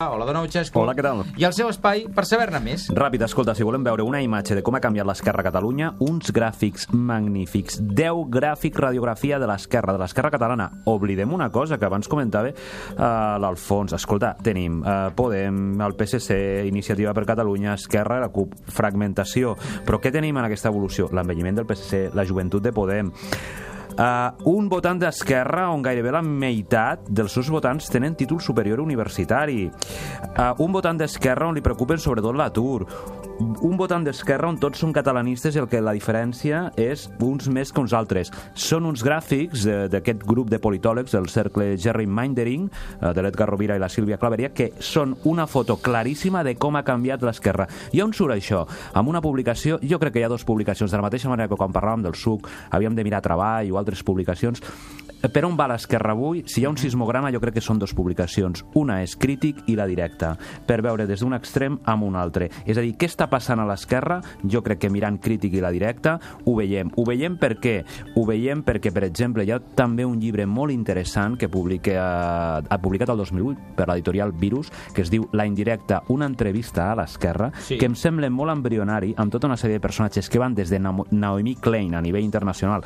Hola de nou, Xesco. Hola, què tal? I el seu espai per saber-ne més. Ràpid, escolta, si volem veure una imatge de com ha canviat l'Esquerra a Catalunya, uns gràfics magnífics. 10 gràfics radiografia de l'Esquerra, de l'Esquerra catalana. Oblidem una cosa que abans comentava uh, l'Alfons. Escolta, tenim uh, Podem, el PSC, Iniciativa per Catalunya, Esquerra, la CUP, fragmentació. Però què tenim en aquesta evolució? L'envelliment del PSC, la joventut de Podem, Uh, un votant d'Esquerra on gairebé la meitat dels seus votants tenen títol superior universitari. Uh, un votant d'Esquerra on li preocupen sobretot l'atur. Un votant d'Esquerra on tots són catalanistes i el que la diferència és uns més que uns altres. Són uns gràfics d'aquest grup de politòlegs del cercle Jerry Mindering, uh, de l'Edgar Rovira i la Sílvia Claveria, que són una foto claríssima de com ha canviat l'Esquerra. I on surt això? Amb una publicació, jo crec que hi ha dues publicacions, de la mateixa manera que quan parlàvem del SUC havíem de mirar treball o altres publicacions. Per on va l'Esquerra avui? Si hi ha un sismograma, jo crec que són dues publicacions. Una és crític i la directa, per veure des d'un extrem amb un altre. És a dir, què està passant a l'Esquerra? Jo crec que mirant crític i la directa ho veiem. Ho veiem per què? Ho veiem perquè, per exemple, hi ha també un llibre molt interessant que publica, ha publicat el 2008 per l'editorial Virus, que es diu La indirecta, una entrevista a l'Esquerra, Sí. que em sembla molt embrionari, amb tota una sèrie de personatges que van des de Naomi Klein a nivell internacional,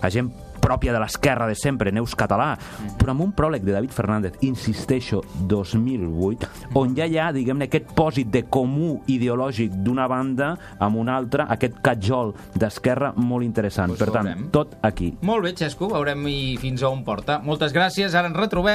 a gent pròpia de l'esquerra de sempre, Neus Català, però amb un pròleg de David Fernández, insisteixo, 2008, on ja hi ha, diguem-ne, aquest pòsit de comú ideològic d'una banda amb una altra, aquest catjol d'esquerra molt interessant. Pues per tant, veurem. tot aquí. Molt bé, Xesco, veurem i fins a on porta. Moltes gràcies, ara ens retrobem.